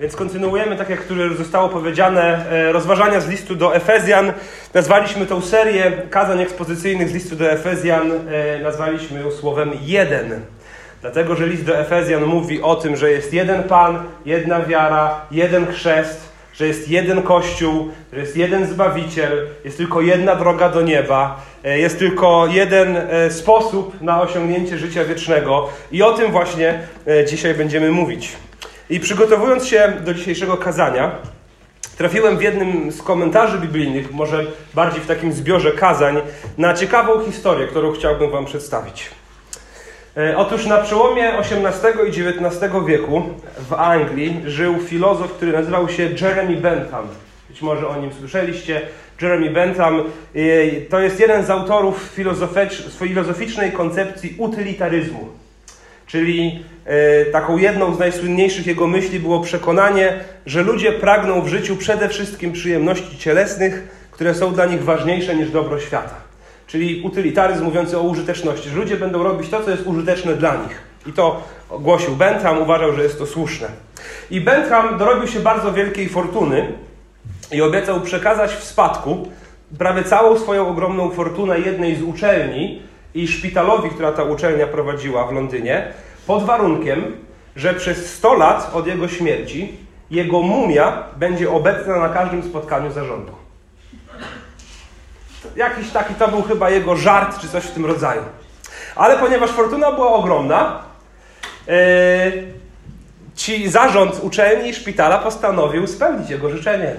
Więc kontynuujemy, tak jak które zostało powiedziane, e, rozważania z listu do Efezjan. Nazwaliśmy tą serię kazań ekspozycyjnych z listu do Efezjan, e, nazwaliśmy ją słowem jeden. Dlatego, że list do Efezjan mówi o tym, że jest jeden Pan, jedna wiara, jeden chrzest, że jest jeden Kościół, że jest jeden Zbawiciel, jest tylko jedna droga do nieba, e, jest tylko jeden sposób na osiągnięcie życia wiecznego. I o tym właśnie dzisiaj będziemy mówić. I przygotowując się do dzisiejszego kazania, trafiłem w jednym z komentarzy biblijnych, może bardziej w takim zbiorze kazań, na ciekawą historię, którą chciałbym Wam przedstawić. E, otóż na przełomie XVIII i XIX wieku w Anglii żył filozof, który nazywał się Jeremy Bentham. Być może o nim słyszeliście. Jeremy Bentham e, to jest jeden z autorów filozoficznej koncepcji utylitaryzmu. Czyli e, taką jedną z najsłynniejszych jego myśli było przekonanie, że ludzie pragną w życiu przede wszystkim przyjemności cielesnych, które są dla nich ważniejsze niż dobro świata. Czyli utylitaryzm mówiący o użyteczności, że ludzie będą robić to, co jest użyteczne dla nich. I to głosił Bentham, uważał, że jest to słuszne. I Bentham dorobił się bardzo wielkiej fortuny i obiecał przekazać w spadku prawie całą swoją ogromną fortunę jednej z uczelni, i szpitalowi, która ta uczelnia prowadziła w Londynie, pod warunkiem, że przez 100 lat od jego śmierci jego mumia będzie obecna na każdym spotkaniu zarządu. Jakiś taki to był chyba jego żart, czy coś w tym rodzaju. Ale ponieważ fortuna była ogromna, yy, ci zarząd uczelni i szpitala postanowił spełnić jego życzenie.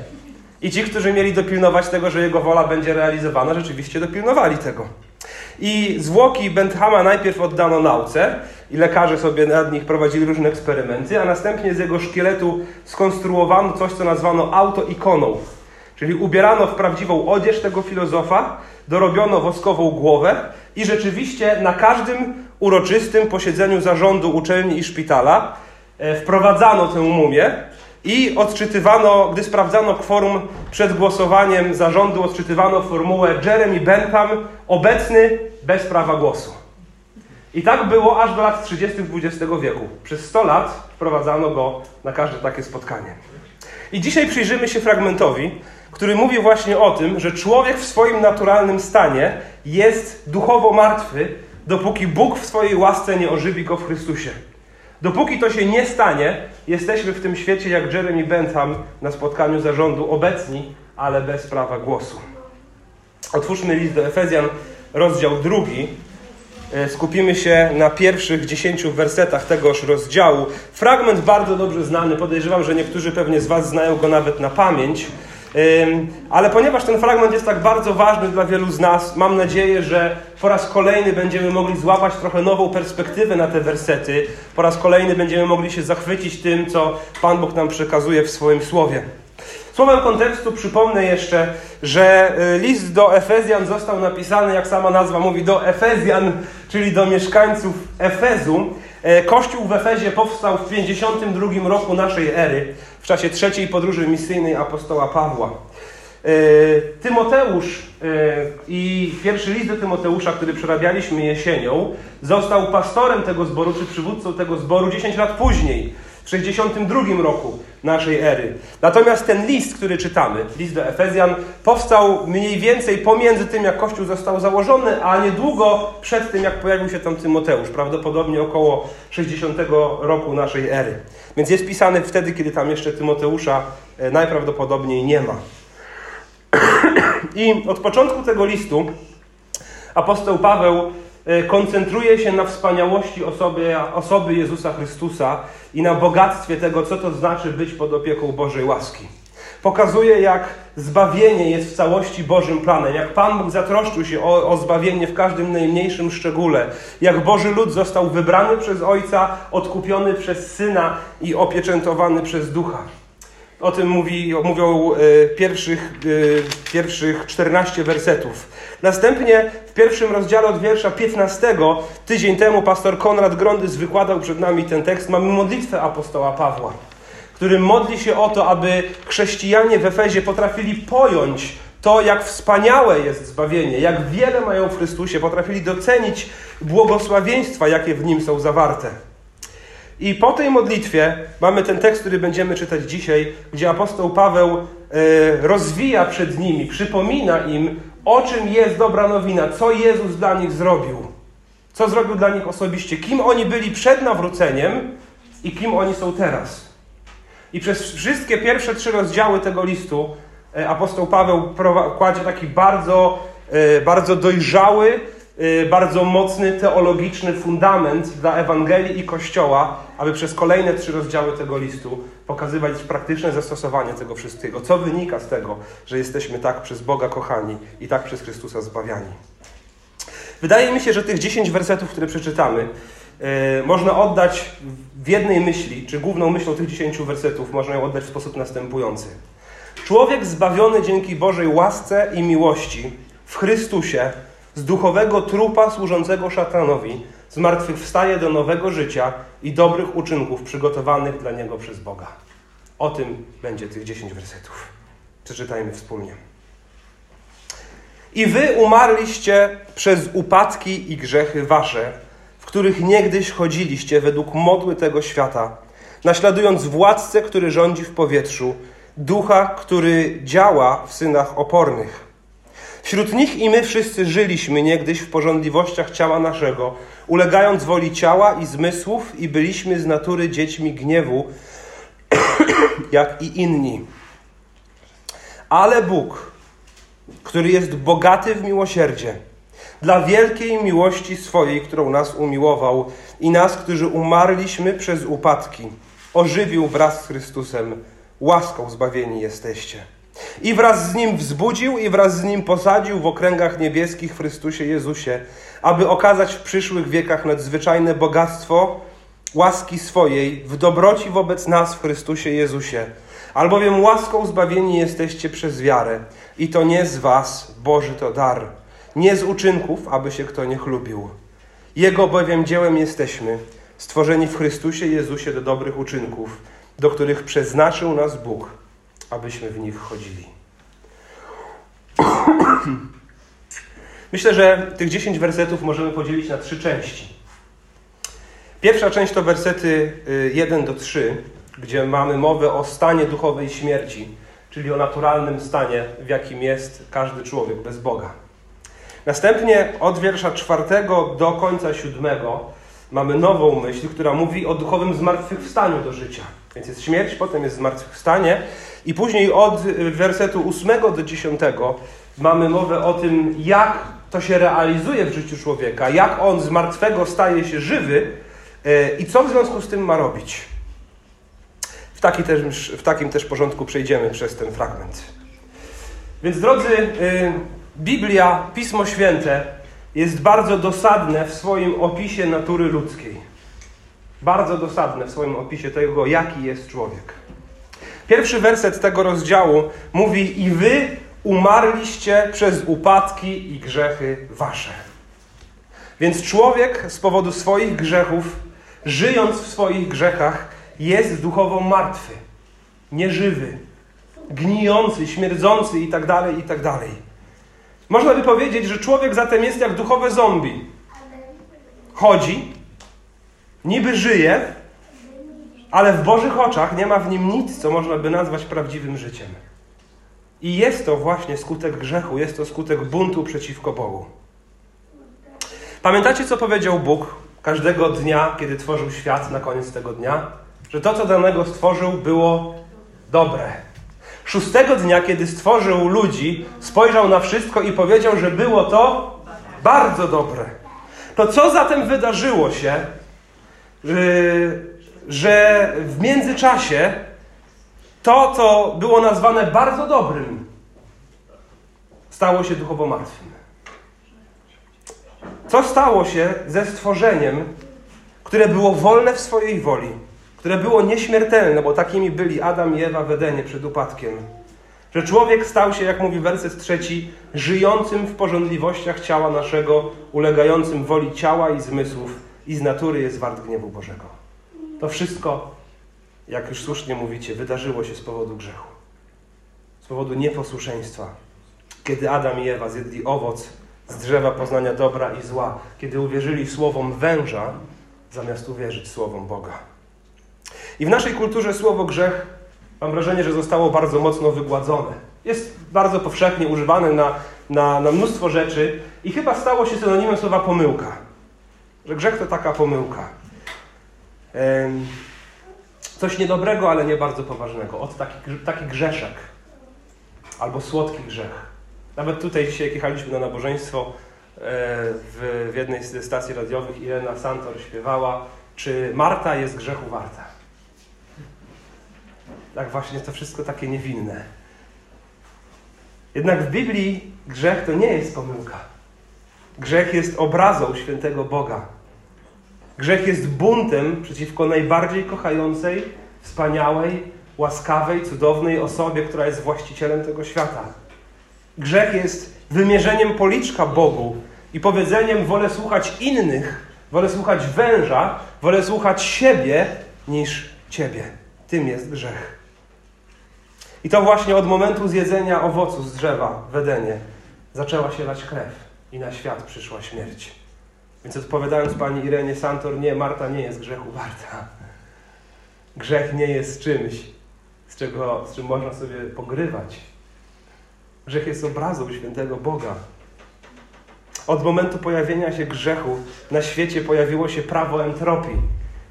I ci, którzy mieli dopilnować tego, że jego wola będzie realizowana, rzeczywiście dopilnowali tego. I zwłoki Benthama najpierw oddano nauce i lekarze sobie nad nich prowadzili różne eksperymenty, a następnie z jego szkieletu skonstruowano coś, co nazwano autoikoną. Czyli ubierano w prawdziwą odzież tego filozofa, dorobiono woskową głowę i rzeczywiście na każdym uroczystym posiedzeniu zarządu uczelni i szpitala e, wprowadzano tę mumię i odczytywano, gdy sprawdzano kworum przed głosowaniem zarządu, odczytywano formułę Jeremy Bentham, obecny bez prawa głosu. I tak było aż do lat 30. XX wieku. Przez 100 lat wprowadzano go na każde takie spotkanie. I dzisiaj przyjrzymy się fragmentowi, który mówi właśnie o tym, że człowiek w swoim naturalnym stanie jest duchowo martwy, dopóki Bóg w swojej łasce nie ożywi go w Chrystusie. Dopóki to się nie stanie, jesteśmy w tym świecie jak Jeremy Bentham na spotkaniu zarządu obecni, ale bez prawa głosu. Otwórzmy list do Efezjan, rozdział drugi. E, skupimy się na pierwszych dziesięciu wersetach tegoż rozdziału. Fragment bardzo dobrze znany, podejrzewam, że niektórzy pewnie z Was znają go nawet na pamięć. Ale ponieważ ten fragment jest tak bardzo ważny dla wielu z nas, mam nadzieję, że po raz kolejny będziemy mogli złapać trochę nową perspektywę na te wersety. Po raz kolejny będziemy mogli się zachwycić tym, co Pan Bóg nam przekazuje w swoim słowie. Słowem kontekstu przypomnę jeszcze, że y, list do Efezjan został napisany, jak sama nazwa mówi, do Efezjan, czyli do mieszkańców Efezu. E, Kościół w Efezie powstał w 52 roku naszej ery, w czasie trzeciej podróży misyjnej apostoła Pawła. E, Tymoteusz e, i pierwszy list do Tymoteusza, który przerabialiśmy jesienią, został pastorem tego zboru, czy przywódcą tego zboru 10 lat później, w 62 roku naszej ery. Natomiast ten list, który czytamy, list do Efezjan, powstał mniej więcej pomiędzy tym, jak Kościół został założony, a niedługo przed tym, jak pojawił się tam Tymoteusz, prawdopodobnie około 60 roku naszej ery. Więc jest pisany wtedy, kiedy tam jeszcze Tymoteusza e, najprawdopodobniej nie ma. I od początku tego listu apostoł Paweł koncentruje się na wspaniałości osoby, osoby Jezusa Chrystusa i na bogactwie tego, co to znaczy być pod opieką Bożej łaski. Pokazuje, jak zbawienie jest w całości Bożym planem, jak Pan Bóg zatroszczył się o, o zbawienie w każdym najmniejszym szczególe, jak Boży lud został wybrany przez Ojca, odkupiony przez Syna i opieczętowany przez Ducha. O tym mówi, mówią e, pierwszych, e, pierwszych 14 wersetów. Następnie w pierwszym rozdziale od wiersza 15, tydzień temu pastor Konrad Grondys wykładał przed nami ten tekst. Mamy modlitwę apostoła Pawła, który modli się o to, aby chrześcijanie w Efezie potrafili pojąć to, jak wspaniałe jest zbawienie, jak wiele mają w Chrystusie, potrafili docenić błogosławieństwa, jakie w nim są zawarte. I po tej modlitwie mamy ten tekst, który będziemy czytać dzisiaj, gdzie apostoł Paweł e, rozwija przed nimi, przypomina im, o czym jest dobra nowina, co Jezus dla nich zrobił, co zrobił dla nich osobiście, kim oni byli przed nawróceniem i kim oni są teraz. I przez wszystkie pierwsze trzy rozdziały tego listu e, apostoł Paweł kładzie taki bardzo, e, bardzo dojrzały, bardzo mocny teologiczny fundament dla Ewangelii i Kościoła, aby przez kolejne trzy rozdziały tego listu pokazywać praktyczne zastosowanie tego wszystkiego. Co wynika z tego, że jesteśmy tak przez Boga kochani i tak przez Chrystusa zbawiani. Wydaje mi się, że tych dziesięć wersetów, które przeczytamy, E, można oddać w jednej myśli, czy główną myślą tych dziesięciu wersetów, można ją oddać w sposób następujący. Człowiek zbawiony dzięki Bożej łasce i miłości w Chrystusie z duchowego trupa służącego szatanowi zmartwychwstaje do nowego życia i dobrych uczynków przygotowanych dla niego przez Boga. O tym będzie tych dziesięć wersetów. Przeczytajmy wspólnie. I wy umarliście przez upadki i grzechy wasze, których niegdyś chodziliście według modły tego świata, naśladując władcę, który rządzi w powietrzu, ducha, który działa w synach opornych. Wśród nich i my wszyscy żyliśmy niegdyś w porządliwościach ciała naszego, ulegając woli ciała i zmysłów, i byliśmy z natury dziećmi gniewu, jak i inni. Ale Bóg, który jest bogaty w miłosierdzie, dla wielkiej miłości swojej, którą nas umiłował i nas, którzy umarliśmy przez upadki, ożywił wraz z Chrystusem, łaską zbawieni jesteście. I wraz z Nim wzbudził i wraz z Nim posadził w okręgach niebieskich w Chrystusie Jezusie, aby okazać w przyszłych wiekach nadzwyczajne bogactwo łaski swojej w dobroci wobec nas w Chrystusie Jezusie. Albowiem łaską zbawieni jesteście przez wiarę i to nie z was, Boży to dar nie z uczynków, aby się kto nie chlubił. Jego bowiem dziełem jesteśmy, stworzeni w Chrystusie Jezusie do dobrych uczynków, do których przeznaczył nas Bóg, abyśmy w nich chodzili. Myślę, że tych dziesięć wersetów możemy podzielić na trzy części. Pierwsza część to wersety 1 y, do 3, gdzie mamy mowę o stanie duchowej śmierci, czyli o naturalnym stanie, w jakim jest każdy człowiek bez Boga. Następnie od wiersza czwartego do końca siódmego mamy nową myśl, która mówi o duchowym zmartwychwstaniu do życia. Więc jest śmierć, potem jest zmartwychwstanie i później od wersetu ósmego do dziesiątego mamy mowę o tym, jak to się realizuje w życiu człowieka, jak on z martwego staje się żywy e, i co w związku z tym ma robić. W, taki też, w takim też porządku przejdziemy przez ten fragment. Więc drodzy, y, Biblia, Pismo Święte jest bardzo dosadne w swoim opisie natury ludzkiej. Bardzo dosadne w swoim opisie tego, jaki jest człowiek. Pierwszy werset tego rozdziału mówi: I wy umarliście przez upadki i grzechy wasze. Więc człowiek z powodu swoich grzechów, żyjąc w swoich grzechach, jest duchowo martwy, nieżywy, gnijący, śmierdzący itd., tak itd. Tak można by powiedzieć, że człowiek zatem jest jak duchowe zombie. Chodzi, niby żyje, ale w Bożych oczach nie ma w nim nic, co można by nazwać prawdziwym życiem. I jest to właśnie skutek grzechu, jest to skutek buntu przeciwko Bogu. Pamiętacie, co powiedział Bóg każdego dnia, kiedy tworzył świat na koniec tego dnia? Że to, co danego stworzył, było dobre. Szóstego dnia, kiedy stworzył ludzi, spojrzał na wszystko i powiedział, że było to bardzo dobre. To co zatem wydarzyło się, że w międzyczasie to, co było nazwane bardzo dobrym, stało się duchowo martwym? Co stało się ze stworzeniem, które było wolne w swojej woli? które było nieśmiertelne, bo takimi byli Adam i Ewa w Edenie przed upadkiem. Że człowiek stał się, jak mówi werset trzeci, żyjącym w porządliwościach ciała naszego, ulegającym woli ciała i zmysłów i z natury jest wart gniewu Bożego. To wszystko, jak już słusznie mówicie, wydarzyło się z powodu grzechu. Z powodu nieposłuszeństwa. Kiedy Adam i Ewa zjedli owoc z drzewa poznania dobra i zła, kiedy uwierzyli słowom węża, zamiast uwierzyć słowom Boga. I w naszej kulturze słowo grzech, mam wrażenie, że zostało bardzo mocno wygładzone. Jest bardzo powszechnie używane na, na, na mnóstwo rzeczy i chyba stało się synonimem słowa pomyłka. Że grzech to taka pomyłka. Coś niedobrego, ale nie bardzo poważnego. Od taki, taki grzeszek. Albo słodki grzech. Nawet tutaj dzisiaj, jak jechaliśmy na nabożeństwo e, w, w jednej z stacji radiowych, Irena Santor śpiewała, czy Marta jest grzechu warta. Tak właśnie, to wszystko takie niewinne. Jednak w Biblii grzech to nie jest pomyłka. Grzech jest obrazą świętego Boga. Grzech jest buntem przeciwko najbardziej kochającej, wspaniałej, łaskawej, cudownej osobie, która jest właścicielem tego świata. Grzech jest wymierzeniem policzka Bogu i powiedzeniem: wolę słuchać innych, wolę słuchać węża, wolę słuchać siebie niż ciebie. Tym jest grzech. I to właśnie od momentu zjedzenia owocu z drzewa w Edenie zaczęła się lać krew i na świat przyszła śmierć. Więc odpowiadając pani Irenie Santor, nie, Marta nie jest grzechu warta. Grzech nie jest czymś, z, czego, z czym można sobie pogrywać. Grzech jest obrazą świętego Boga. Od momentu pojawienia się grzechu na świecie pojawiło się prawo entropii,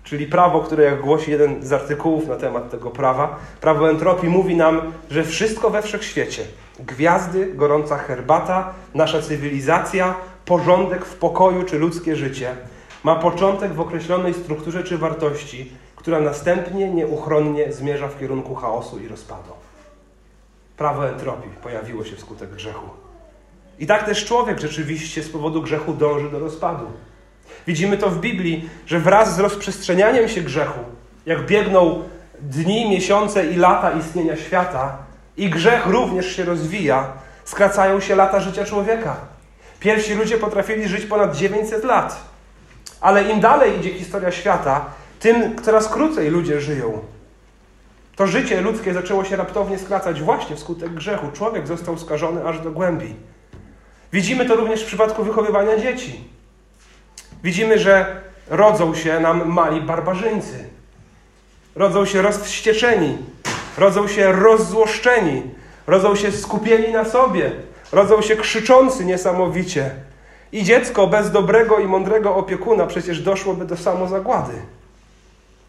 czyli prawo, które, jak głosi jeden z artykułów na temat tego prawa, prawo entropii mówi nam, że wszystko we wszechświecie gwiazdy, gorąca herbata, nasza cywilizacja, porządek w pokoju czy ludzkie życie ma początek w określonej strukturze czy wartości, która następnie nieuchronnie zmierza w kierunku chaosu i rozpadu. Prawo entropii pojawiło się wskutek grzechu. I tak też człowiek rzeczywiście z powodu grzechu dąży do rozpadu. Widzimy to w Biblii, że wraz z rozprzestrzenianiem się grzechu, jak biegną dni, miesiące i lata istnienia świata, i grzech również się rozwija, skracają się lata życia człowieka. Pierwsi ludzie potrafili żyć ponad 900 lat. Ale im dalej idzie historia świata, tym coraz krócej ludzie żyją. To życie ludzkie zaczęło się raptownie skracać właśnie wskutek grzechu. Człowiek został skażony aż do głębi. Widzimy to również w przypadku wychowywania dzieci. Widzimy, że rodzą się nam mali barbarzyńcy. Rodzą się rozwścieczeni. Rodzą się rozzłoszczeni. Rodzą się skupieni na sobie. Rodzą się krzyczący niesamowicie. I dziecko bez dobrego i mądrego opiekuna przecież doszłoby do samozagłady.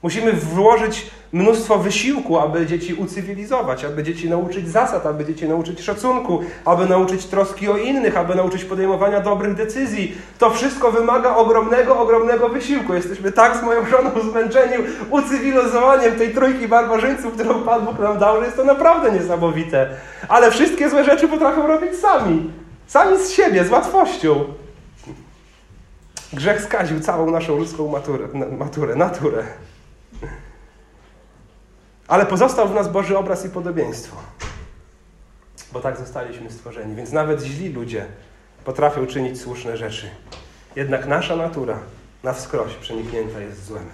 Musimy włożyć mnóstwo wysiłku, aby dzieci ucywilizować, aby dzieci nauczyć zasad, aby dzieci nauczyć szacunku, aby nauczyć troski o innych, aby nauczyć podejmowania dobrych decyzji. To wszystko wymaga ogromnego, ogromnego wysiłku. Jesteśmy tak z moją żoną zmęczeni ucywilizowaniem tej trójki barbarzyńców, którą Pan Bóg nam dał, że jest to naprawdę niesamowite. Ale wszystkie złe rzeczy potrafią robić sami. Sami z siebie, z łatwością. Grzech skaził całą naszą ludzką maturę, maturę naturę. Ale pozostał w nas Boży obraz i podobieństwo. Bo tak zostaliśmy stworzeni. Więc nawet źli ludzie potrafią czynić słuszne rzeczy. Jednak nasza natura na wskroś przeniknięta jest złem.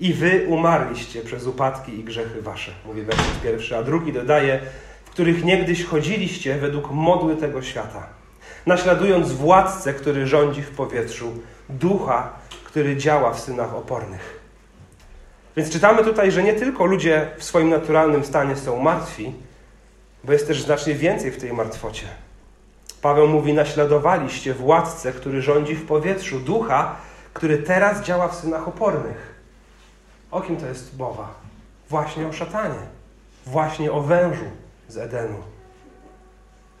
I wy umarliście przez upadki i grzechy wasze, mówi werset pierwszy, a drugi dodaje, w których niegdyś chodziliście według modły tego świata, naśladując władcę, który rządzi w powietrzu, ducha, który działa w synach opornych. Więc czytamy tutaj, że nie tylko ludzie w swoim naturalnym stanie są martwi, bo jest też znacznie więcej w tej martwocie. Paweł mówi: Naśladowaliście władcę, który rządzi w powietrzu, ducha, który teraz działa w synach opornych. O kim to jest mowa? Właśnie o szatanie, właśnie o wężu z Edenu.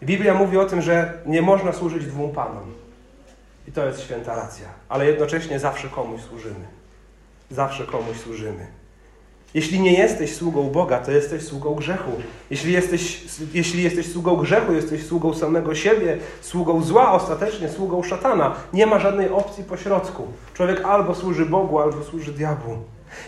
Biblia mówi o tym, że nie można służyć dwóm panom. I to jest święta racja, ale jednocześnie zawsze komuś służymy zawsze komuś służymy. Jeśli nie jesteś sługą Boga, to jesteś sługą grzechu. Jeśli jesteś, jeśli jesteś sługą grzechu, jesteś sługą samego siebie, sługą zła, ostatecznie sługą szatana. Nie ma żadnej opcji pośrodku. Człowiek albo służy Bogu, albo służy diabłu.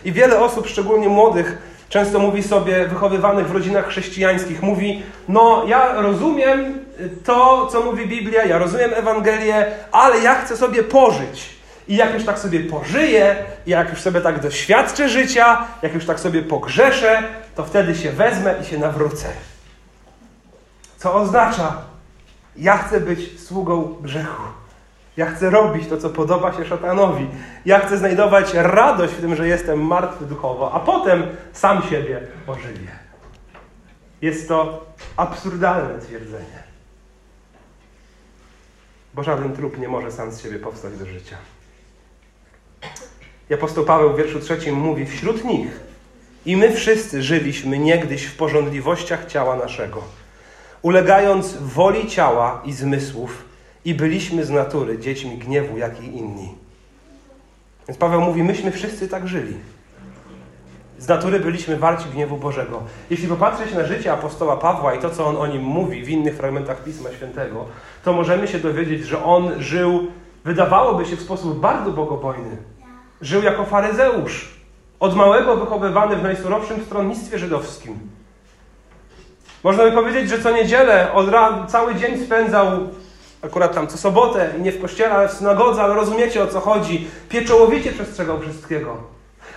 I wiele osób, szczególnie młodych, często mówi sobie, wychowywanych w rodzinach chrześcijańskich, mówi: No, ja rozumiem to, co mówi Biblia, ja rozumiem Ewangelię, ale ja chcę sobie pożyć. I jak już tak sobie pożyję, jak już sobie tak doświadczę życia, jak już tak sobie pogrzeszę, to wtedy się wezmę i się nawrócę. Co oznacza, ja chcę być sługą grzechu. Ja chcę robić to, co podoba się szatanowi. Ja chcę znajdować radość w tym, że jestem martwy duchowo, a potem sam siebie ożywię. Jest to absurdalne twierdzenie. Bo żaden trup nie może sam z siebie powstać do życia. Apostoł Paweł w wierszu trzecim mówi, wśród nich i my wszyscy żyliśmy niegdyś w porządliwościach ciała naszego, ulegając woli ciała i zmysłów i byliśmy z natury dziećmi gniewu, jak i inni. Więc Paweł mówi, myśmy wszyscy tak żyli. Z natury byliśmy warci gniewu Bożego. Jeśli popatrzeć na życie apostoła Pawła i to, co on o nim mówi w innych fragmentach Pisma Świętego, to możemy się dowiedzieć, że on żył, wydawałoby się, w sposób bardzo bogobojny. Żył jako faryzeusz, od małego wychowywany w najsurowszym stronnictwie żydowskim. Można by powiedzieć, że co niedzielę od ran, cały dzień spędzał akurat tam co sobotę nie w kościele, ale w synagodze, ale rozumiecie o co chodzi. Pieczołowicie przestrzegał wszystkiego.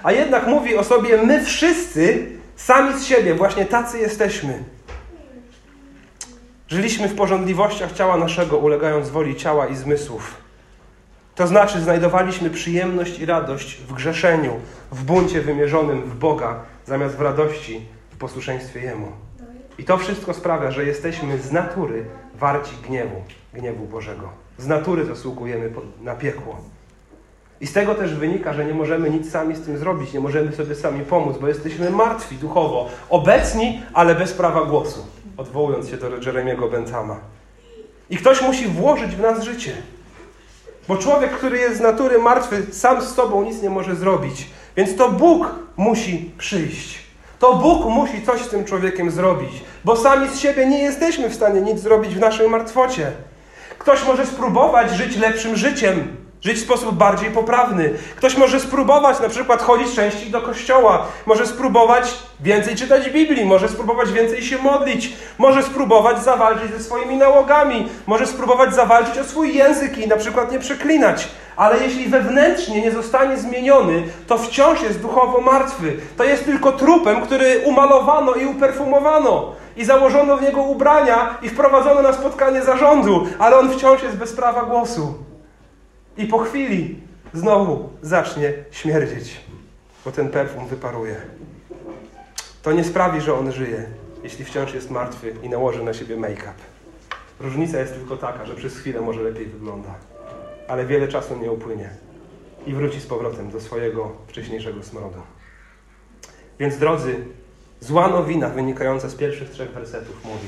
A jednak mówi o sobie, my wszyscy sami z siebie, właśnie tacy jesteśmy. Żyliśmy w porządliwościach ciała naszego, ulegając woli ciała i zmysłów. To znaczy, znajdowaliśmy przyjemność i radość w grzeszeniu, w buncie wymierzonym w Boga, zamiast w radości, w posłuszeństwie Jemu. I to wszystko sprawia, że jesteśmy z natury warci gniewu, gniewu Bożego. Z natury zasługujemy na piekło. I z tego też wynika, że nie możemy nic sami z tym zrobić, nie możemy sobie sami pomóc, bo jesteśmy martwi duchowo, obecni, ale bez prawa głosu, odwołując się do Jeremiego Benthama. I ktoś musi włożyć w nas życie. Bo człowiek, który jest z natury martwy, sam z sobą nic nie może zrobić. Więc to Bóg musi przyjść. To Bóg musi coś z tym człowiekiem zrobić, bo sami z siebie nie jesteśmy w stanie nic zrobić w naszej martwocie. Ktoś może spróbować żyć lepszym życiem, Żyć w sposób bardziej poprawny. Ktoś może spróbować na przykład chodzić częściej do kościoła, może spróbować więcej czytać Biblii, może spróbować więcej się modlić, może spróbować zawalczyć ze swoimi nałogami, może spróbować zawalczyć o swój język i na przykład nie przeklinać. Ale jeśli wewnętrznie nie zostanie zmieniony, to wciąż jest duchowo martwy. To jest tylko trupem, który umalowano i uperfumowano. I założono w niego ubrania i wprowadzono na spotkanie zarządu, ale on wciąż jest bez prawa głosu. I po chwili znowu zacznie śmierdzieć, bo ten perfum wyparuje. To nie sprawi, że on żyje, jeśli wciąż jest martwy i nałoży na siebie make-up. Różnica jest tylko taka, że przez chwilę może lepiej wygląda, ale wiele czasu nie upłynie i wróci z powrotem do swojego wcześniejszego smrodu. Więc drodzy, zła nowina wynikająca z pierwszych trzech wersetów mówi,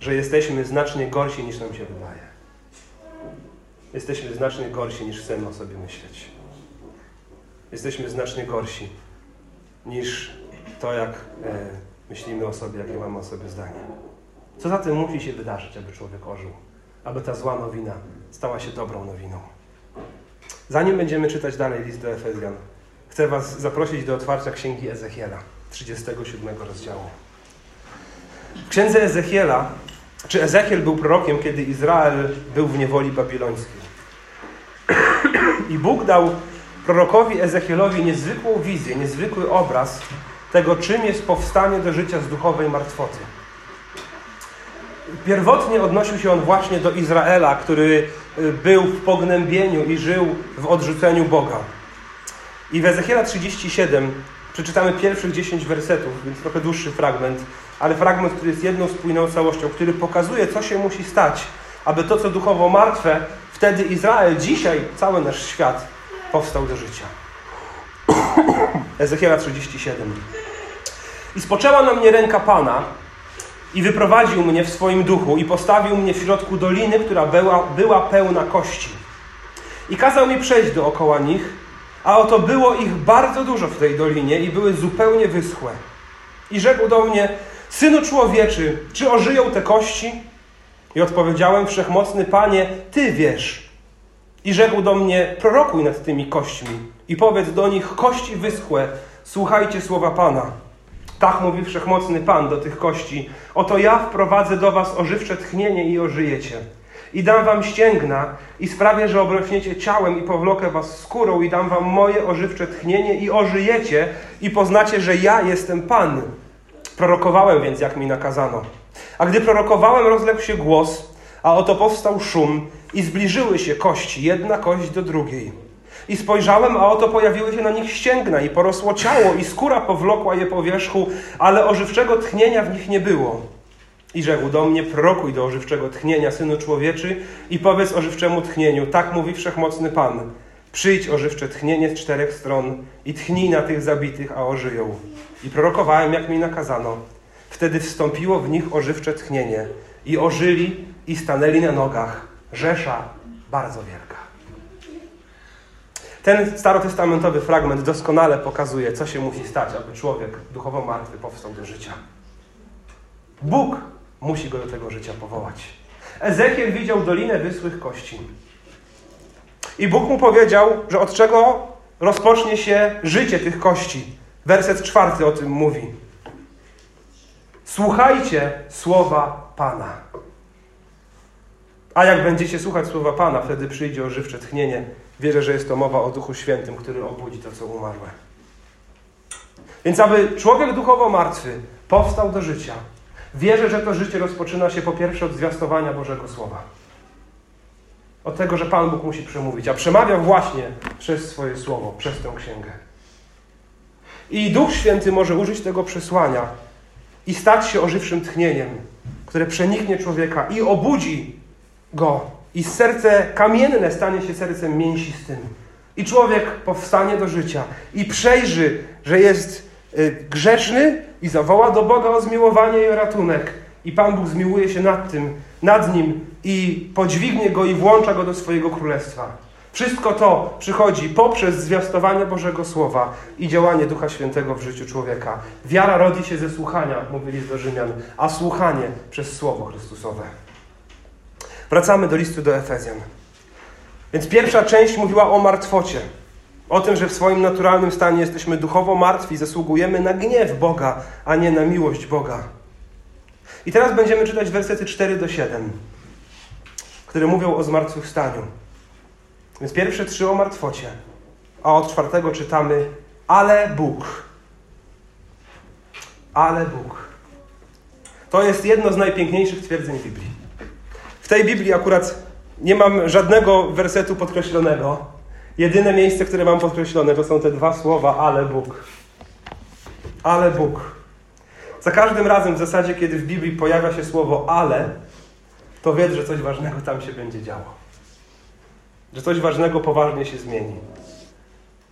że jesteśmy znacznie gorsi niż nam się wydaje jesteśmy znacznie gorsi niż chcemy o sobie myśleć. Jesteśmy znacznie gorsi niż to, jak e, myślimy o sobie, jakie mamy o sobie zdanie. Co zatem musi się wydarzyć, aby człowiek ożył? Aby ta zła nowina stała się dobrą nowiną. Zanim będziemy czytać dalej list do Efezjan, chcę Was zaprosić do otwarcia Księgi Ezechiela, 37 rozdziału. W Księdze Ezechiela czy Ezechiel był prorokiem, kiedy Izrael był w niewoli babilońskiej. I Bóg dał prorokowi Ezechielowi niezwykłą wizję, niezwykły obraz tego, czym jest powstanie do życia z duchowej martwoty. Pierwotnie odnosił się on właśnie do Izraela, który y, był w pognębieniu i żył w odrzuceniu Boga. I w Ezechiela 37 przeczytamy pierwszych 10 wersetów, więc trochę dłuższy fragment ale fragment, który jest jedną spójną całością, który pokazuje, co się musi stać, aby to, co duchowo martwe, wtedy Izrael, dzisiaj cały nasz świat powstał do życia. Ezechiela 37. I spoczęła na mnie ręka Pana i wyprowadził mnie w swoim duchu i postawił mnie w środku doliny, która była, była pełna kości. I kazał mi przejść dookoła nich, a oto było ich bardzo dużo w tej dolinie i były zupełnie wyschłe. I rzekł do mnie, Synu człowieczy, czy ożyją te kości? I odpowiedziałem, wszechmocny Panie, Ty wiesz. I rzekł do mnie, prorokuj nad tymi kośćmi i powiedz do nich, kości wyschłe, słuchajcie słowa Pana. Tak mówi wszechmocny Pan do tych kości. Oto ja wprowadzę do was ożywcze tchnienie i ożyjecie. I dam wam ścięgna i sprawię, że obrośniecie ciałem i powlokę was skórą i dam wam moje ożywcze tchnienie i ożyjecie i poznacie, że ja jestem Pan. Prorokowałem więc, jak mi nakazano. A gdy prorokowałem, rozległ się głos, A oto powstał szum i zbliżyły się kości, jedna kość do drugiej. I spojrzałem, a oto pojawiły się na nich ścięgna i porosło ciało i skóra powlokła je po wierzchu, ale ożywczego tchnienia w nich nie było. I rzekł do mnie, prorokuj do ożywczego tchnienia, Synu Człowieczy, i powiedz ożywczemu tchnieniu, tak mówi Wszechmocny Pan. Przyjdź ożywcze tchnienie z czterech stron i tchnij na tych zabitych, a ożyją. I prorokowałem, jak mi nakazano. Wtedy wstąpiło w nich ożywcze tchnienie i ożyli i stanęli na nogach. Rzesza bardzo wielka. Ten starotestamentowy fragment doskonale pokazuje, co się musi stać, aby człowiek duchowo martwy powstał do życia. Bóg musi go do tego życia powołać. Ezekiel widział dolinę wysłych kości. I Bóg mu powiedział, że od czego rozpocznie się życie tych kości. Werset czwarty o tym mówi. Słuchajcie słowa Pana. A jak będziecie słuchać słowa Pana, wtedy przyjdzie ożywcze tchnienie. Wierzę, że jest to mowa o Duchu Świętym, który obudzi to, co umarłe. Więc aby człowiek duchowo martwy powstał do życia, wierzę, że to życie rozpoczyna się po pierwsze od zwiastowania Bożego Słowa. Od tego, że Pan Bóg musi przemówić, a przemawia właśnie przez swoje słowo, przez tę księgę. I Duch Święty może użyć tego przesłania i stać się ożywczym tchnieniem, które przeniknie człowieka i obudzi go. I serce kamienne stanie się sercem mięsistym. I człowiek powstanie do życia i przejrzy, że jest y, grzeszny i zawoła do Boga o zmiłowanie i o ratunek. I Pan Bóg zmiłuje się nad tym, nad nim i podźwignie go i włącza go do swojego królestwa. Wszystko to przychodzi poprzez zwiastowanie Bożego Słowa i działanie Ducha Świętego w życiu człowieka. Wiara rodzi się ze słuchania, mówili do Rzymian, a słuchanie przez Słowo Chrystusowe. Wracamy do listu do Efezjan. Więc pierwsza część mówiła o martwocie. O tym, że w swoim naturalnym stanie jesteśmy duchowo martwi, zasługujemy na gniew Boga, a nie na miłość Boga. I teraz będziemy czytać wersety 4 do 7, które mówią o zmartwychwstaniu. Więc pierwsze trzy o martwocie, a od czwartego czytamy ale Bóg. Ale Bóg. To jest jedno z najpiękniejszych twierdzeń Biblii. W tej Biblii akurat nie mam żadnego wersetu podkreślonego. Jedyne miejsce, które mam podkreślone, to są te dwa słowa ale Bóg. Ale Bóg. Za każdym razem w zasadzie, kiedy w Biblii pojawia się słowo ale, to wiedz, że coś ważnego tam się będzie działo że coś ważnego poważnie się zmieni.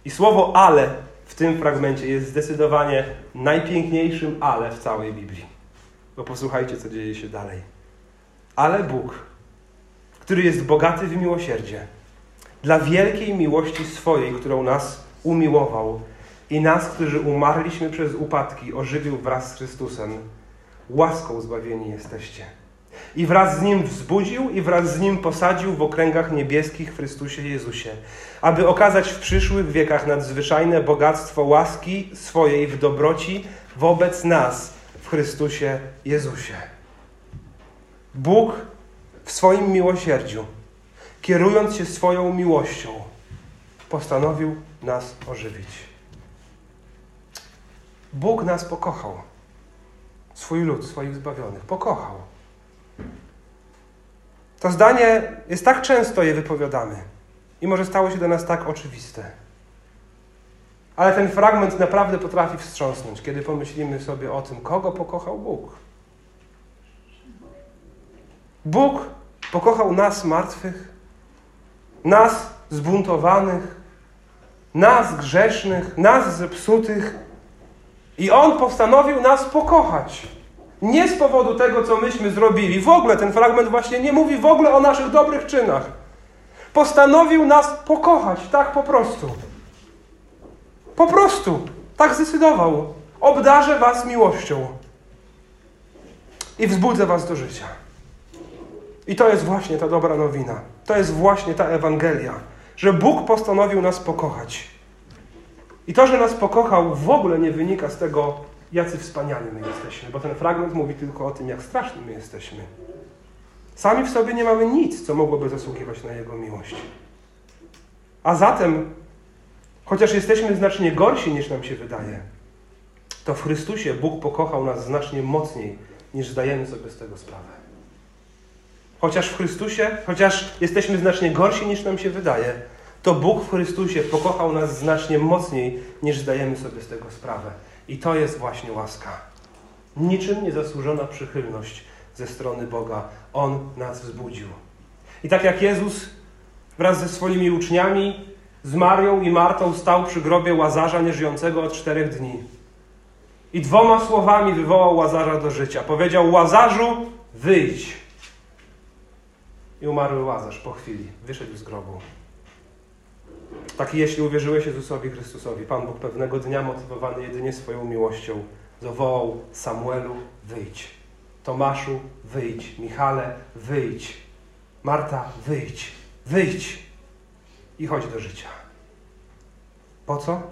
I słowo ale w tym fragmencie jest zdecydowanie najpiękniejszym ale w całej Biblii. Bo posłuchajcie, co dzieje się dalej. Ale Bóg, który jest bogaty w miłosierdzie, dla wielkiej miłości swojej, którą nas umiłował i nas, którzy umarliśmy przez upadki, ożywił wraz z Chrystusem, łaską zbawieni jesteście i wraz z Nim wzbudził i wraz z Nim posadził w okręgach niebieskich w Chrystusie Jezusie, aby okazać w przyszłych wiekach nadzwyczajne bogactwo łaski swojej w dobroci wobec nas w Chrystusie Jezusie. Bóg w swoim miłosierdziu, kierując się swoją miłością, postanowił nas ożywić. Bóg nas pokochał. Swój lud, swoich zbawionych. Pokochał. To zdanie jest tak często je wypowiadamy i może stało się dla nas tak oczywiste. Ale ten fragment naprawdę potrafi wstrząsnąć, kiedy pomyślimy sobie o tym, kogo pokochał Bóg. Bóg pokochał nas martwych, nas zbuntowanych, nas grzesznych, nas zepsutych i On postanowił nas pokochać. Nie z powodu tego, co myśmy zrobili. W ogóle ten fragment właśnie nie mówi w ogóle o naszych dobrych czynach. Postanowił nas pokochać, tak po prostu. Po prostu. Tak zdecydował. Obdarzę was miłością. I wzbudzę was do życia. I to jest właśnie ta dobra nowina. To jest właśnie ta Ewangelia, że Bóg postanowił nas pokochać. I to, że nas pokochał, w ogóle nie wynika z tego, jacy wspaniali my jesteśmy, bo ten fragment mówi tylko o tym, jak straszni my jesteśmy. Sami w sobie nie mamy nic, co mogłoby zasługiwać na Jego miłość. A zatem, chociaż jesteśmy znacznie gorsi niż nam się wydaje, to w Chrystusie Bóg pokochał nas znacznie mocniej, niż zdajemy sobie z tego sprawę. chociaż w Chrystusie, chociaż jesteśmy znacznie gorsi niż nam się wydaje, to Bóg w Chrystusie pokochał nas znacznie mocniej niż zdajemy sobie z tego sprawę. I to jest właśnie łaska. Niczym niezasłużona przychylność ze strony Boga. On nas wzbudził. I tak jak Jezus wraz ze swoimi uczniami, z Marią i Martą stał przy grobie Łazarza nieżyjącego od czterech dni. I dwoma słowami wywołał Łazarza do życia. Powiedział: Łazarzu, wyjdź. I umarły Łazarz po chwili. Wyszedł z grobu. Taki jeśli uwierzyłeś Jezusowi Chrystusowi, Pan Bóg pewnego dnia, motywowany jedynie swoją miłością, zawołał Samuelu, wyjdź. Tomaszu, wyjdź. Michale, wyjdź. Marta, wyjdź. Wyjdź. I chodź do życia. Po co?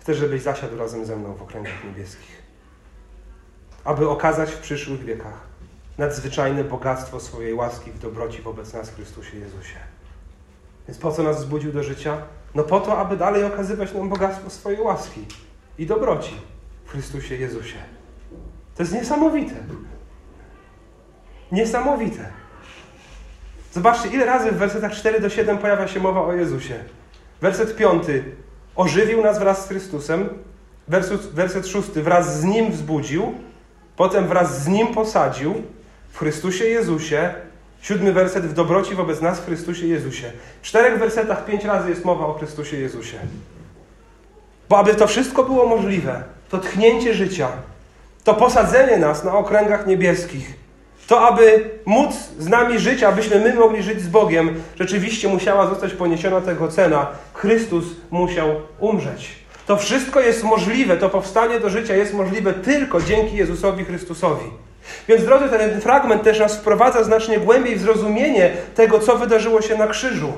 Chcę, żebyś zasiadł razem ze mną w okręgach niebieskich. Aby okazać w przyszłych wiekach nadzwyczajne bogactwo swojej łaski w dobroci wobec nas Chrystusie Jezusie. Więc po co nas wzbudził do życia? No po to, aby dalej okazywać nam bogactwo swojej łaski i dobroci w Chrystusie Jezusie. To jest niesamowite. Niesamowite. Zobaczcie, ile razy w wersetach 4 do 7 pojawia się mowa o Jezusie. Werset 5. Ożywił nas wraz z Chrystusem. Werset, werset 6. Wraz z Nim wzbudził. Potem wraz z Nim posadził w Chrystusie Jezusie Siódmy werset w dobroci wobec nas w Chrystusie Jezusie. W czterech wersetach pięć razy jest mowa o Chrystusie Jezusie. Bo aby to wszystko było możliwe, to tchnięcie życia, to posadzenie nas na okręgach niebieskich, to aby móc z nami żyć, abyśmy my mogli żyć z Bogiem, rzeczywiście musiała zostać poniesiona tego cena. Chrystus musiał umrzeć. To wszystko jest możliwe, to powstanie do życia jest możliwe tylko dzięki Jezusowi Chrystusowi. Więc drodzy, ten fragment też nas wprowadza znacznie głębiej w zrozumienie tego, co wydarzyło się na krzyżu.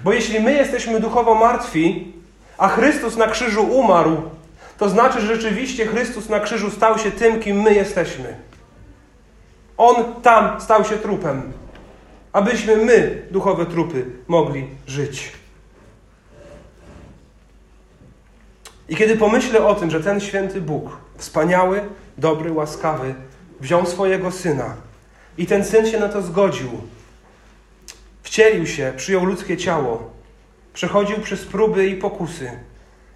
Bo jeśli my jesteśmy duchowo martwi, a Chrystus na krzyżu umarł, to znaczy, że rzeczywiście Chrystus na krzyżu stał się tym, kim my jesteśmy. On tam stał się trupem, abyśmy my, duchowe trupy, mogli żyć. I kiedy pomyślę o tym, że ten święty Bóg, wspaniały, dobry, łaskawy, wziął swojego syna i ten syn się na to zgodził. Wcielił się, przyjął ludzkie ciało, przechodził przez próby i pokusy,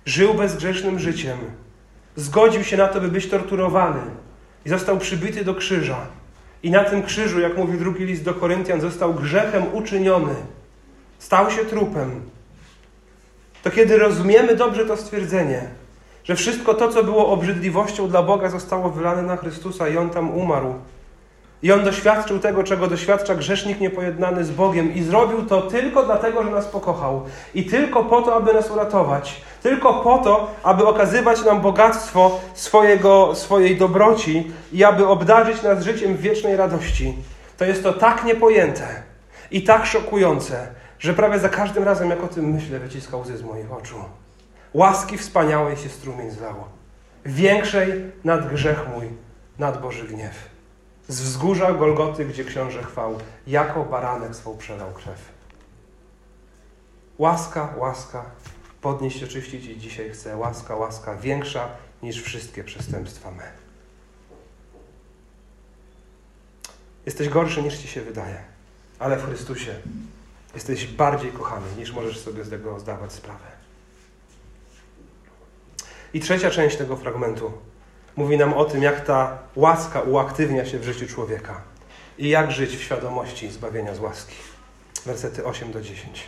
żył bezgrzesznym życiem, zgodził się na to, by być torturowany i został przybity do krzyża. I na tym krzyżu, jak mówi drugi list do Koryntian, został grzechem uczyniony. Stał się trupem. To kiedy rozumiemy dobrze to stwierdzenie, że wszystko to, co było obrzydliwością dla Boga, zostało wylane na Chrystusa i On tam umarł. I On doświadczył tego, czego doświadcza grzesznik niepojednany z Bogiem i zrobił to tylko dlatego, że nas pokochał. I tylko po to, aby nas uratować. Tylko po to, aby okazywać nam bogactwo swojego, swojej dobroci i aby obdarzyć nas życiem wiecznej radości. To jest to tak niepojęte i tak szokujące, że prawie za każdym razem, jak o tym myślę, wyciska łzy z moich oczu. Łaski wspaniałej się strumień zlało. Większej nad grzech mój, nad Boży gniew. Z wzgórza Golgoty, gdzie książę chwał, jako baranek swą przelał krew. Łaska, łaska, podnieść się, czyścić i dzisiaj chcę. Łaska, łaska, większa niż wszystkie przestępstwa me. Jesteś gorszy niż ci się wydaje, ale w Chrystusie jesteś bardziej kochany niż możesz sobie z tego zdawać sprawę. I trzecia część tego fragmentu mówi nam o tym, jak ta łaska uaktywnia się w życiu człowieka i jak żyć w świadomości zbawienia z łaski. Wersety 8 do 10.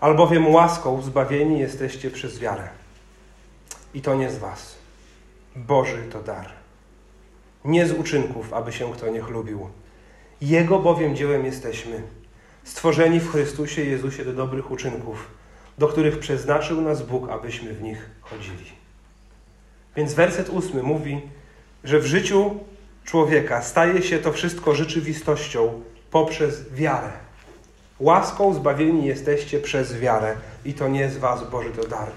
Albowiem łaską zbawieni jesteście przez wiarę. I to nie z was. Boży to dar. Nie z uczynków, aby się kto nie chlubił. Jego bowiem dziełem jesteśmy, stworzeni w Chrystusie Jezusie do dobrych uczynków, do których przeznaczył nas Bóg, abyśmy w nich chodzili. Więc werset ósmy mówi, że w życiu człowieka staje się to wszystko rzeczywistością poprzez wiarę. Łaską zbawieni jesteście przez wiarę i to nie z was Boży to dar.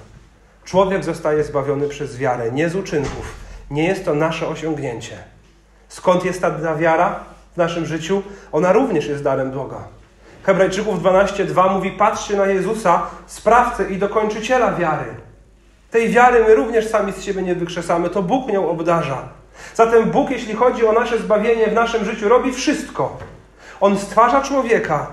Człowiek zostaje zbawiony przez wiarę, nie z uczynków. Nie jest to nasze osiągnięcie. Skąd jest ta wiara w naszym życiu? Ona również jest darem Boga. Hebrajczyków 12:2 mówi: Patrzcie na Jezusa, sprawcę i dokończyciela wiary. Tej wiary my również sami z siebie nie wykrzesamy, to Bóg nią obdarza. Zatem Bóg, jeśli chodzi o nasze zbawienie w naszym życiu, robi wszystko. On stwarza człowieka.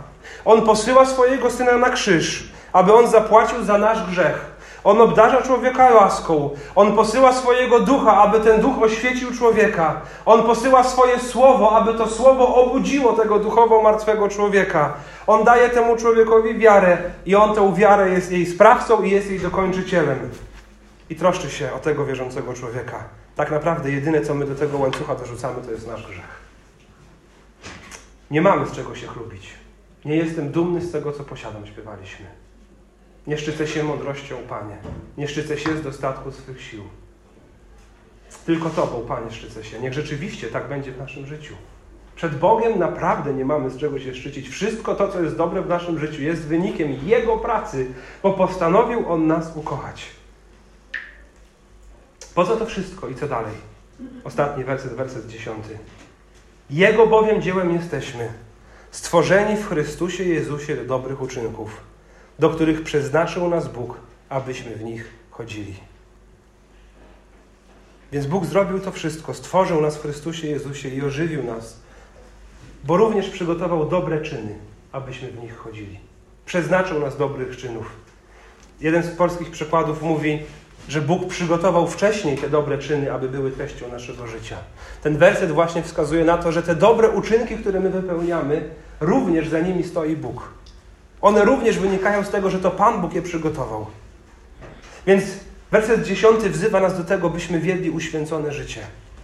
On posyła swojego syna na krzyż, aby on zapłacił za nasz grzech. On obdarza człowieka łaską. On posyła swojego ducha, aby ten duch oświecił człowieka. On posyła swoje słowo, aby to słowo obudziło tego duchowo martwego człowieka. On daje temu człowiekowi wiarę i on tę wiarę jest jej sprawcą i jest jej dokończycielem. I troszczy się o tego wierzącego człowieka. Tak naprawdę jedyne, co my do tego łańcucha dorzucamy, to jest nasz grzech. Nie mamy z czego się chlubić. Nie jestem dumny z tego, co posiadam, śpiewaliśmy. Nie szczycę się mądrością, Panie. Nie szczycę się z dostatku swych sił. Tylko Tobą, Panie, szczycę się. Niech rzeczywiście tak będzie w naszym życiu. Przed Bogiem naprawdę nie mamy z czego się szczycić. Wszystko to, co jest dobre w naszym życiu, jest wynikiem Jego pracy, bo postanowił On nas ukochać. Po co to wszystko i co dalej? Ostatni werset, werset dziesiąty. Jego bowiem dziełem jesteśmy, stworzeni w Chrystusie Jezusie do dobrych uczynków, do których przeznaczył nas Bóg, abyśmy w nich chodzili. Więc Bóg zrobił to wszystko, stworzył nas w Chrystusie Jezusie i ożywił nas, bo również przygotował dobre czyny, abyśmy w nich chodzili. Przeznaczył nas dobrych czynów. Jeden z polskich przykładów mówi, że Bóg przygotował wcześniej te dobre czyny, aby były treścią naszego życia. Ten werset właśnie wskazuje na to, że te dobre uczynki, które my wypełniamy, również za nimi stoi Bóg. One również wynikają z tego, że to Pan Bóg je przygotował. Więc werset dziesiąty wzywa nas do tego, byśmy wiedli uświęcone życie.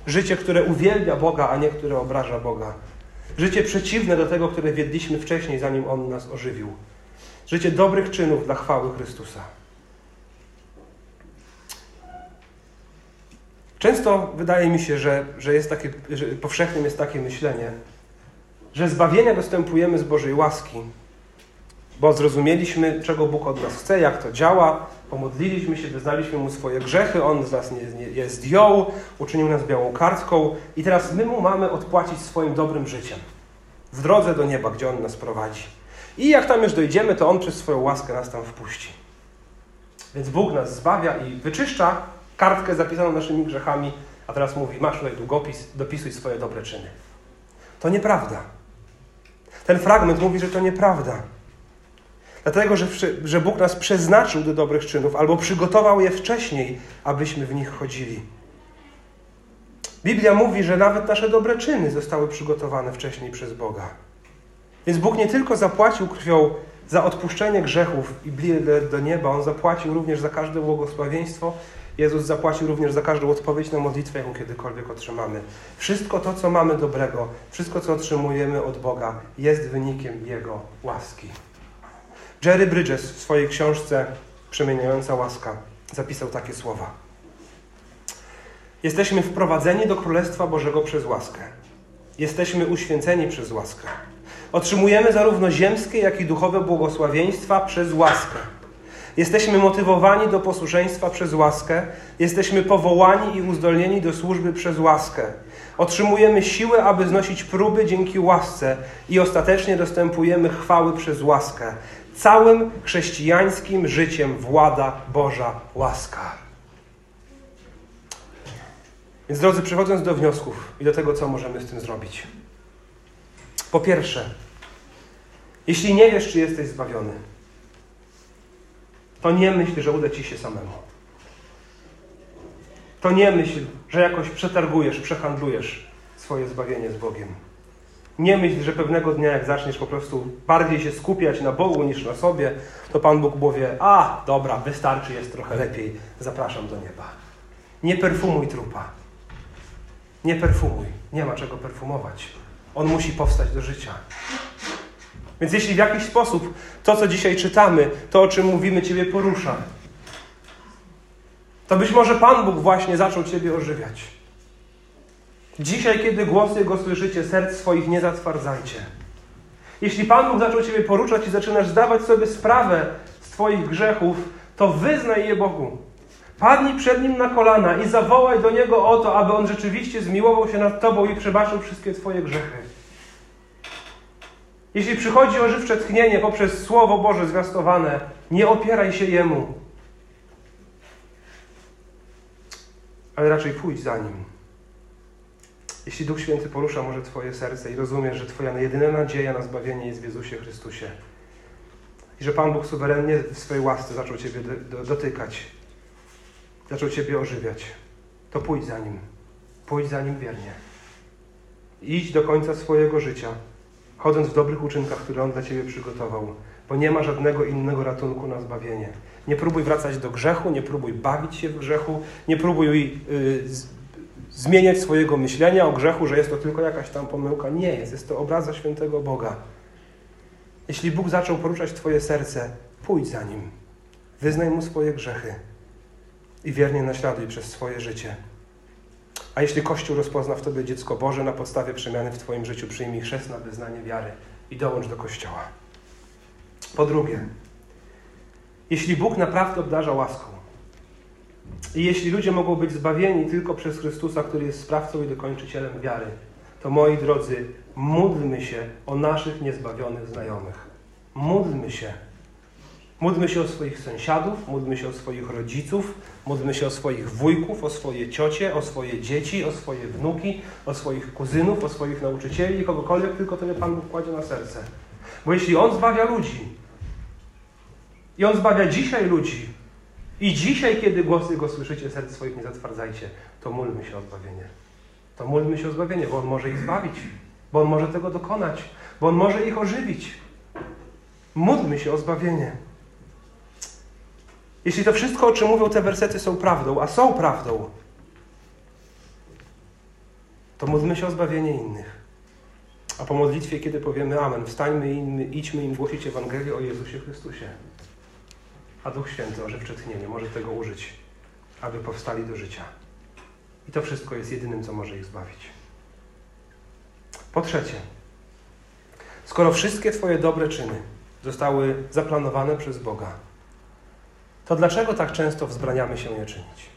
Życie, które uwielbia Boga, a nie które obraża Boga. Życie przeciwne do tego, które wiedliśmy wcześniej, zanim On nas ożywił. Życie dobrych czynów dla chwały Chrystusa. Często wydaje mi się, że, że, jest takie, że powszechnym jest takie myślenie, że zbawienia dostępujemy z Bożej łaski, bo zrozumieliśmy, czego Bóg od nas chce, jak to działa, pomodliliśmy się, wyznaliśmy Mu swoje grzechy, On z nas nie, nie, je zdjął, uczynił nas białą kartką i teraz my Mu mamy odpłacić swoim dobrym życiem w drodze do nieba, gdzie On nas prowadzi. I jak tam już dojdziemy, to On przez swoją łaskę nas tam wpuści. Więc Bóg nas zbawia i wyczyszcza kartkę zapisaną naszymi grzechami, a teraz mówi, masz tutaj długopis, dopisuj swoje dobre czyny. To nieprawda. Ten fragment mówi, że to nieprawda. Dlatego, że, że Bóg nas przeznaczył do dobrych czynów, albo przygotował je wcześniej, abyśmy w nich chodzili. Biblia mówi, że nawet nasze dobre czyny zostały przygotowane wcześniej przez Boga. Więc Bóg nie tylko zapłacił krwią za odpuszczenie grzechów i bilet do nieba, On zapłacił również za każde błogosławieństwo. Jezus zapłacił również za każdą odpowiedź na modlitwę, jaką kiedykolwiek otrzymamy. Wszystko to, co mamy dobrego, wszystko, co otrzymujemy od Boga, jest wynikiem Jego łaski. Jerry Bridges w swojej książce Przemieniająca łaska zapisał takie słowa. Jesteśmy wprowadzeni do Królestwa Bożego przez łaskę. Jesteśmy uświęceni przez łaskę. Otrzymujemy zarówno ziemskie, jak i duchowe błogosławieństwa przez łaskę. Jesteśmy motywowani do posłuszeństwa przez łaskę. Jesteśmy powołani i uzdolnieni do służby przez łaskę. Otrzymujemy siłę, aby znosić próby dzięki łasce i ostatecznie dostępujemy chwały przez łaskę. Całym chrześcijańskim życiem włada Boża łaska. Więc drodzy, przechodząc do wniosków i do tego, co możemy z tym zrobić. Po pierwsze, jeśli nie wiesz, czy jesteś zbawiony, to nie myśl, że uda ci się samemu. To nie myśl, że jakoś przetargujesz, przehandlujesz swoje zbawienie z Bogiem. Nie myśl, że pewnego dnia, jak zaczniesz po prostu bardziej się skupiać na Bogu niż na sobie, to Pan Bóg powie: A, dobra, wystarczy, jest trochę lepiej, zapraszam do nieba. Nie perfumuj trupa. Nie perfumuj. Nie ma czego perfumować. On musi powstać do życia. Więc jeśli w jakiś sposób to, co dzisiaj czytamy, to, o czym mówimy, Ciebie porusza, to być może Pan Bóg właśnie zaczął Ciebie ożywiać. Dzisiaj, kiedy głos Jego słyszycie, serc swoich nie zatwardzajcie. Jeśli Pan Bóg zaczął Ciebie poruszać i zaczynasz zdawać sobie sprawę z Twoich grzechów, to wyznaj je Bogu. Padnij przed Nim na kolana i zawołaj do Niego o to, aby On rzeczywiście zmiłował się nad Tobą i przebaczył wszystkie Twoje grzechy. Jeśli przychodzi ożywcze tchnienie poprzez Słowo Boże zwiastowane, nie opieraj się Jemu, ale raczej pójdź za Nim. Jeśli Duch Święty porusza może Twoje serce i rozumiesz, że Twoja jedyna nadzieja na zbawienie jest w Jezusie Chrystusie i że Pan Bóg suwerennie w swojej łasce zaczął Ciebie do, do, dotykać, zaczął Ciebie ożywiać, to pójdź za Nim. Pójdź za Nim wiernie. Idź do końca swojego życia, chodząc w dobrych uczynkach, które On dla Ciebie przygotował, bo nie ma żadnego innego ratunku na zbawienie. Nie próbuj wracać do grzechu, nie próbuj bawić się w grzechu, nie próbuj yy, zmieniać swojego myślenia o grzechu, że jest to tylko jakaś tam pomyłka. Nie jest, jest to obraza świętego Boga. Jeśli Bóg zaczął poruszać Twoje serce, pójdź za Nim. Wyznaj Mu swoje grzechy i wiernie naśladuj przez swoje życie. A jeśli Kościół rozpozna w Tobie dziecko Boże, na podstawie przemiany w Twoim życiu przyjmij chrzest na wyznanie wiary i dołącz do Kościoła. Po drugie, jeśli Bóg naprawdę obdarza łaską i jeśli ludzie mogą być zbawieni tylko przez Chrystusa, który jest sprawcą i dokończycielem wiary, to moi drodzy, módlmy się o naszych niezbawionych znajomych. Módlmy się. Módlmy się o swoich sąsiadów, módlmy się o swoich rodziców, módlmy się o swoich wujków, o swoje ciocie, o swoje dzieci, o swoje wnuki, o swoich kuzynów, o swoich nauczycieli kogokolwiek tylko tyle Pan Bóg kładzie na serce. Bo jeśli On zbawia ludzi i On zbawia dzisiaj ludzi i dzisiaj, kiedy głosy Go słyszycie, serc swoich nie zatwardzajcie, to módlmy się o zbawienie. To módlmy się o zbawienie, bo On może ich zbawić, bo On może tego dokonać, bo On może ich ożywić. Módlmy się o zbawienie. Jeśli to wszystko, o czym mówią te wersety, są prawdą, a są prawdą, to módlmy się o zbawienie innych. A po modlitwie, kiedy powiemy Amen, wstańmy i idźmy im głosić Ewangelię o Jezusie Chrystusie. A Duch Święty, ożywcze tchnienie, może tego użyć, aby powstali do życia. I to wszystko jest jedynym, co może ich zbawić. Po trzecie, skoro wszystkie Twoje dobre czyny zostały zaplanowane przez Boga, to dlaczego tak często wzbraniamy się je czynić?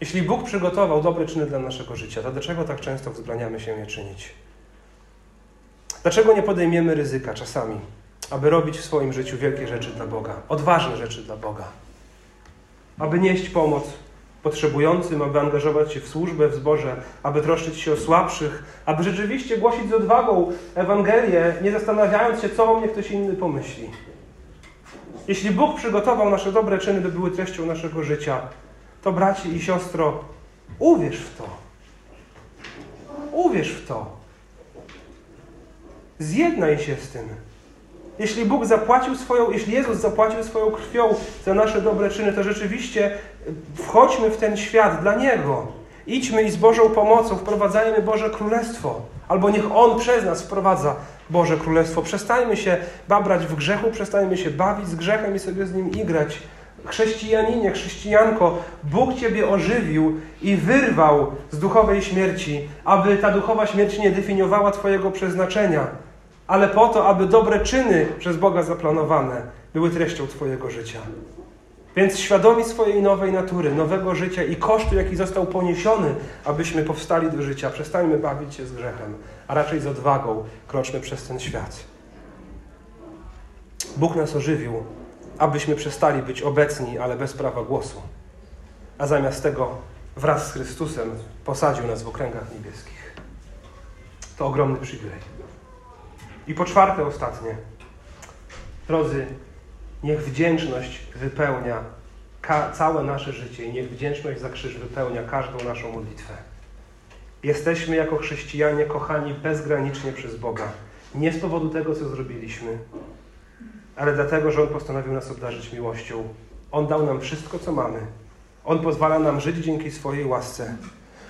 Jeśli Bóg przygotował dobre czyny dla naszego życia, to dlaczego tak często wzbraniamy się je czynić? Dlaczego nie podejmiemy ryzyka czasami, aby robić w swoim życiu wielkie rzeczy dla Boga, odważne rzeczy dla Boga? Aby nieść pomoc potrzebującym, aby angażować się w służbę, w zboże, aby troszczyć się o słabszych, aby rzeczywiście głosić z odwagą Ewangelię, nie zastanawiając się, co o mnie ktoś inny pomyśli. Jeśli Bóg przygotował nasze dobre czyny, by były treścią naszego życia, to braci i siostro, uwierz w to. Uwierz w to. Zjednaj się z tym. Jeśli Bóg zapłacił swoją, jeśli Jezus zapłacił swoją krwią za nasze dobre czyny, to rzeczywiście wchodźmy w ten świat dla Niego. Idźmy i z Bożą pomocą wprowadzajmy Boże Królestwo. Albo niech On przez nas wprowadza Boże Królestwo. Przestańmy się babrać w grzechu, przestańmy się bawić z grzechem i sobie z nim igrać. Chrześcijaninie, chrześcijanko, Bóg Ciebie ożywił i wyrwał z duchowej śmierci, aby ta duchowa śmierć nie definiowała Twojego przeznaczenia, ale po to, aby dobre czyny przez Boga zaplanowane były treścią Twojego życia. Więc świadomi swojej nowej natury, nowego życia i kosztu, jaki został poniesiony, abyśmy powstali do życia, przestańmy bawić się z grzechem, a raczej z odwagą kroczmy przez ten świat. Bóg nas ożywił, abyśmy przestali być obecni, ale bez prawa głosu, a zamiast tego wraz z Chrystusem posadził nas w okręgach niebieskich. To ogromny przywilej. I po czwarte, ostatnie. Drodzy, Niech wdzięczność wypełnia całe nasze życie i niech wdzięczność za krzyż wypełnia każdą naszą modlitwę. Jesteśmy jako chrześcijanie kochani bezgranicznie przez Boga. Nie z powodu tego, co zrobiliśmy, ale dlatego, że On postanowił nas obdarzyć miłością. On dał nam wszystko, co mamy. On pozwala nam żyć dzięki swojej łasce.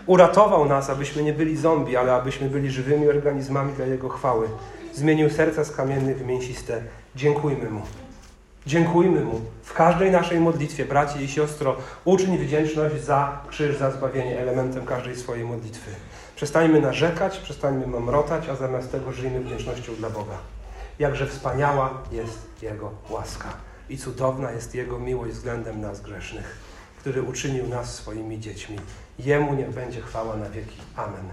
Uratował nas, abyśmy nie byli zombie, ale abyśmy byli żywymi organizmami dla Jego chwały. Zmienił serca z kamiennych w mięsiste. Dziękujmy Mu. Dziękujmy Mu w każdej naszej modlitwie, bracie i siostro. Uczyń wdzięczność za krzyż, za zbawienie elementem każdej swojej modlitwy. Przestańmy narzekać, przestańmy mamrotać, a zamiast tego żyjmy wdzięcznością dla Boga. Jakże wspaniała jest Jego łaska i cudowna jest Jego miłość względem nas grzesznych, który uczynił nas swoimi dziećmi. Jemu niech będzie chwała na wieki. Amen.